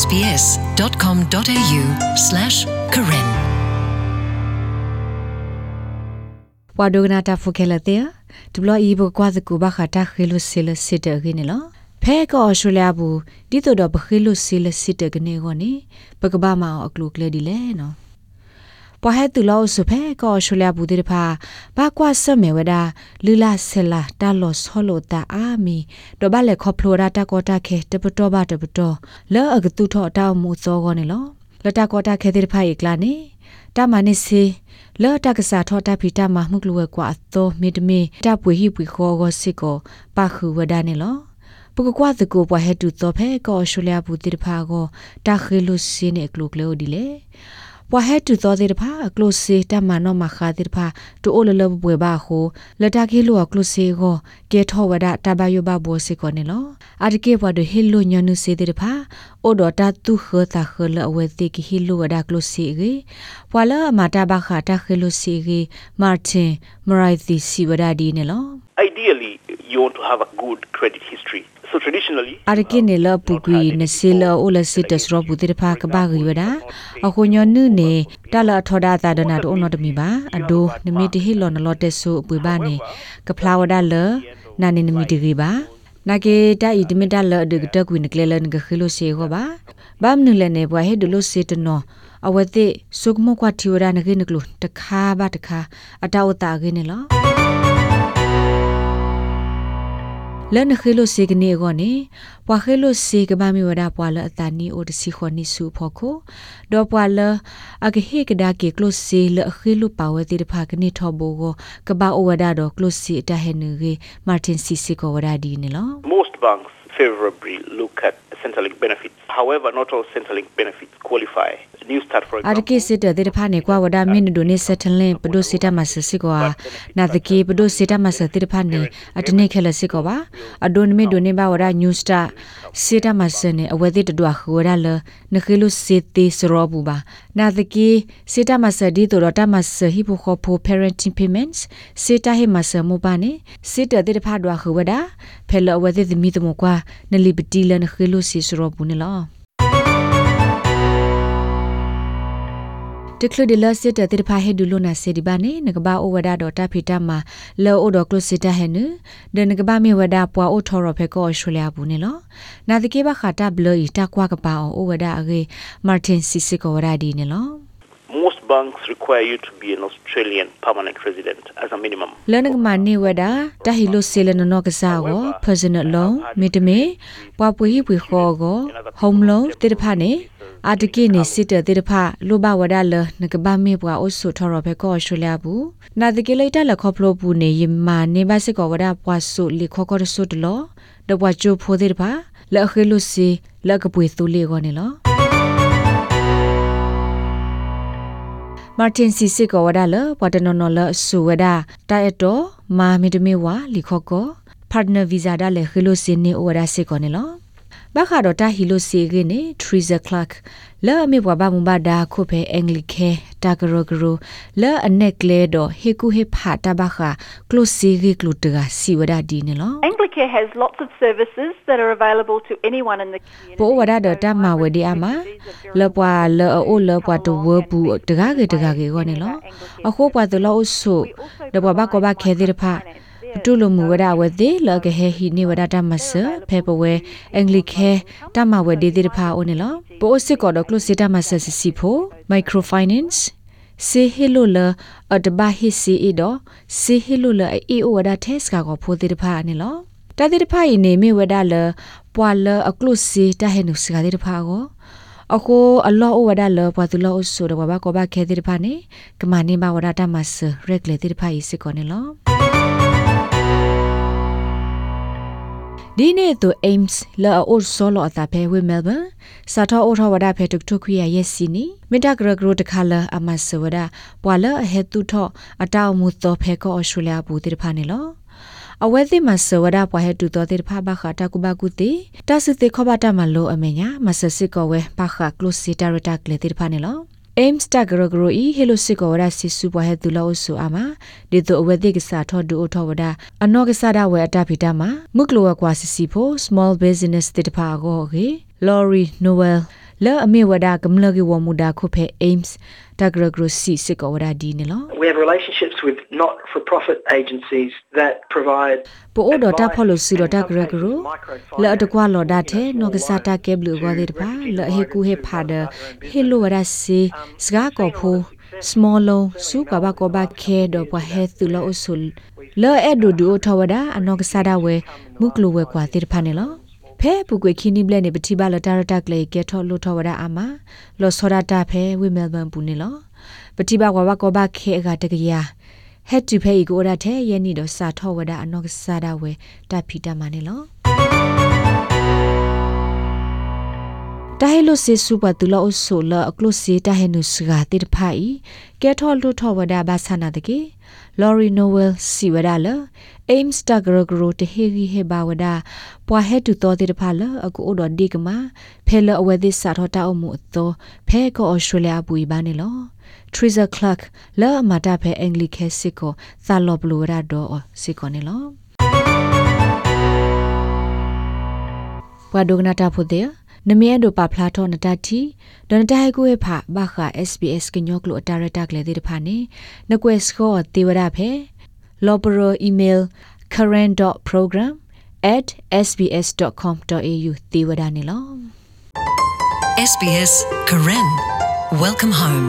sbs.com.au/karen ဝါဒိုဂနာတာဖိုခဲလတဲ့ဒဘလအီဘကွာဇကူဘခတာခီလုဆီလစစ်တရင်းနော်ဖဲကောအရှူလျာဘူးဒီတို့တော့ဘခီလုဆီလစစ်တကနေကောနေပကဘာမအောင်အကလုကလေဒီလဲနော် ပဟဲတူလောဆုဖဲကောရှူလျာဘူးဒီဖာဘာကွာဆမေဝဒလူလာဆလာတာလောဆဟလိုတာအာမီတော့ဘာလေခေါပလိုရာတာကောတာခဲတပတော်ဘာတပတော်လောအကတူထောတောက်မှုစောကောနေလောလတာကောတာခဲဒီဖာယေကလာနေတာမနိစီလော်တကစားထောတာဖီတာမမှုကလွယ်ကွာသောမေတမေတပွေဟိပွေခေါ်ကိုစစ်ကိုပါခုဝဒနေလောပုကကွာတကူပွားဟဲတူတော့ဖဲကောရှူလျာဘူးတိဖာကိုတာခီလုစင်းနေကလုကလောဒီလေ ပွားဟဲတူသောတဲ့ဖာကလုစီတမနောမခါတဲ့ဖာတူအိုလလဘွေဘာခုလတကေလိုကလုစီကိုကဲထောဝဒတဘယဘဘောစီကိုနေလောအတကေဘွားဒဟီလိုညနုစီတဲ့ဖာအိုဒတာတူခတာခလအဝဲတိကဟီလိုဝဒကလုစီရေပွာလာမာတာဘခတာခလုစီရေမာတင်မရိုက်သီစီဝဒဒီနေလော Ideally, you want to have a good credit history. So traditionally, အရကိနေလပူကွီနစီလအိုလစစ်တစရဘူးတိဖာကဘာဂီဝဒအခုညနုနေတာလထောဒါတာဒနာဒိုနောတမီပါအဒိုနမီတဟီလောနလောတက်ဆူပွေပါနေကဖလာဝဒါလနာနေနမီတဂီပါနာကေတာဤဒမီတာလဒကတကွီနကလေလန်ကခီလိုစေခောပါဘမ်နုလနေဘွားဟေဒလိုစေတနောအဝတိစုကမကွာတီဝရနကေနကလုတခါပါတခါအတောက်တာကေနေလော လန်ခေလိုစေကနေကောနေပွာခေလိုစေကဘာမီဝဒပွာလအတနီအိုတစီခွန်နီစုဖို့ကိုဒေါ်ပွာလအကဟေကဒါကေကလိုစေလခေလိုပါဝတိတဖာကနေထောဘောကိုကဘာအိုဝဒတော့ကလိုစီတဟဲနရီမာတင်စီစီကိုဝဒဒီနေလော most banks favorably look at Centrelink benefits. However, not all Centrelink benefits qualify. New Start, for အ example, ရကိစစ်တဲ့တဲ့ဖာနေကွာဝဒမင်းဒိုနေဆက်ထလင်ပဒိုစစ်တမဆစစ်ကွာနာတကေပဒိုစစ်တမဆတဲ့ဖာနေအတနေခက်လစစ်ကွာအဒိုနမီဒိုနေဘဝဒညူစတာစစ်တမဆနေအဝဲတိတဒွာခဝရလနခိလုစစ်တေစရောဘူးပါနာတကေစစ်တမဆဒီတိုရတမဆဟိဖိုခေါဖို parenting payments စစ်တဟိမဆမဘာနေစစ်တဲ့တဲ့ဖာဒွာခဝဒဖဲလအဝဲတိသမီတမကွာနလီ တီလနခိလုစစ်စရောဘူးနေလောတကလဒီလစစ်တဲ့တဖာဟဲဒူလိုနာစေဒီဘာနေငကဘာအိုဝဒါဒေါ်တာဖီတာမာလောအိုဒေါ်ကလစစ်တာဟဲနဒနကဘာမီဝဒါပွာအိုထော်ရဖဲကောရှူလျာဘူးနေလောနာတကေဘခတာဘလီတာကွာကပါအိုဝဒါအဂေမာတင်စီစီကိုဝဒါဒီနေလော most banks require you to be an Australian permanent resident as a minimum. လနကမနေဝဒါတဟီလိုဆေလနနောကစားကို personal loan မီတမေပွာပွေဟိပွေခေါ်ကို home loan တေတဖာနေ အာတကိနေစစ်တဲ့တေတဖာလိုဘဝဒါလနကဘာမေပွာအိုဆုထော်ရဘဲကောရှူလျာဘူးနာတကိလိုက်တလခေါပလိုဘူးနေယမာနေပါစစ်ကောဝဒါပွာဆုလီခေါကောဆုတလောတပွာချိုဖိုတေတဖာလက်ခေလုစီလက်ကပွေသူလေးကောနေလောမာတင်စီစစ်ကောဝဒါလပတနော်နော်လဆူဝဒါတိုင်တော့မာမီတမေဝါလီခေါကော partner visa ဒါလေခီလိုစင်းနေဝဒါစစ်ကောနေလော ဘခါတော့တာဟီလိုစီဂင်းနေ Teresa Clark လာမေဘွားဘာမူဘာဒါခုဖဲအင်္ဂလိခဲတာဂရဂရလာအနက်ကလေတော့ဟေကူဟေဖာတာဘခါကလိုစီဂီကလူတကစီဝဒါဒီနေလော Anglicare has lots of services that are available to anyone in the community. ပိုဝဒါတော့တမဝဒီအမလပွာလအိုလပွာတဝဘူးတကားကေတကားကေကောနေလောအခုပွာတလောဆုတဘဘကဘခဲတဲ့ဖာ တူလမှုဝဒဝတိလကဟေဟိနေဝဒတမဆဖေပဝဲအင်္ဂလိခဲတမဝဒီတိဖာအိုနေလောပိုစစ်ကောဒကလစီတမဆစီဖိုမိုက်ခရိုဖိုင်နန့်စေဟီလိုလအဒဘာဟီစီအီဒစေဟီလိုလအီအိုဝဒတက်စ်ကာကိုဖိုတိဖာနေလောတတိတဖာယနေမေဝဒလပွာလအကလုစီတဟဲနုစကာတိတဖာကိုအခုအလောဝဒလပွာသူလောဆိုတော့ဘာကောဘာခဲတိတဖာနေကမနေဘဝဒတမဆရက်လေတိတဖာဤစကောနေလော ဒီနေ့သူ aims လာအိုဆိုလောအတာဖဲဝဲမဲလ်ဘန်စာထောအိုထောဝဒဖဲတုကတုခွေရရက်စီနီမင်တဂရဂရတခါလာအမဆဝဒပွာလအဟေတုထောအတောက်မှုသောဖဲကောအော်စတြေးလျဘူးတိတဖာနေလောအဝဲသိမဆဝဒပွားဟဲတူတော်တဲ့ဖာဘခတာကုဘကုတိတဆစ်ခောဘတာမလို့အမေညာမဆစစ်ကောဝဲဘခကလုစီတာရတာကလေတိဖာနေလော aims ta gro gro i hello siko wada sisu bwa he dula osu ama de to awedi ka sa tho du tho wada ano ka sa da we ata phita ma muklo wa kwa sisi pho small business te ta pha go ge lorry noel လောအမေဝဒကမလကေဝမူဒါခုဖဲ aims တဂရဂရစီစကောဝဒဒီနေလော We have relationships with not-for-profit agencies that provide ပိုအိုဒတာဖော်လို့စီတော့တဂရဂရလောတကွာလော်ဒါတဲ့နောကစားတာကဲဘလူကွာတဲ့ပါလောဟေကူဟေဖာဒဟေလိုဝရစီစကားကောဖို small loan စုကဘာကောဘာခဲတော့ပဟဲသူလောအဆုလောအဲ့ဒူဒူထဝဒအနောကစားတာဝဲမုကလိုဝဲကွာတဲ့ ဖာနေလောဖဲပုကွေခီနီဘလက်နေပတိပါလတာရတက်လေကဲထော်လို့ထော်ဝဒအာမလောစောဒတာဖဲဝိမဲလ်ဘန်ပူနေလောပတိပါဝဝကောဘခဲအကတကရဟက်တူဖဲဤကိုရတဲ့ယနေ့တော့စာထော်ဝဒအနောကစားတာဝဲတဖီတမနေလော တာဟဲလိုစေစုပတူလောအဆိုလအကလုစီတာဟဲနုစဂါတိတဖိုင်ကဲထော်လို့ထော်ဝဒဘာဆနာတကေလော်ရီနိုဝဲလ်စီဝဒါလ aims ta gro gro te he gi he ba wada pwa he tu to te de pha la aku odo di ka ma phe la awe this sa tho ta omu to phe ko australia bui ba ne lo Triza Clark la mata phe Anglican sikko sa lo blo ra do sikko ne lo ဘွာဒိုဂနာတာဖို့တဲ့ နမီယဒိုပါဖလာထောနတတီဒနတိုင်ကိုဖာဘာခာ SBS ကညောကလိုအတာရတာကလေတဲ့ဖာနေနကွယ်စကောတေဝရဖဲ lobro email current.program@sbs.com.au တေဝဒနေလော SBS Karen. Welcome home.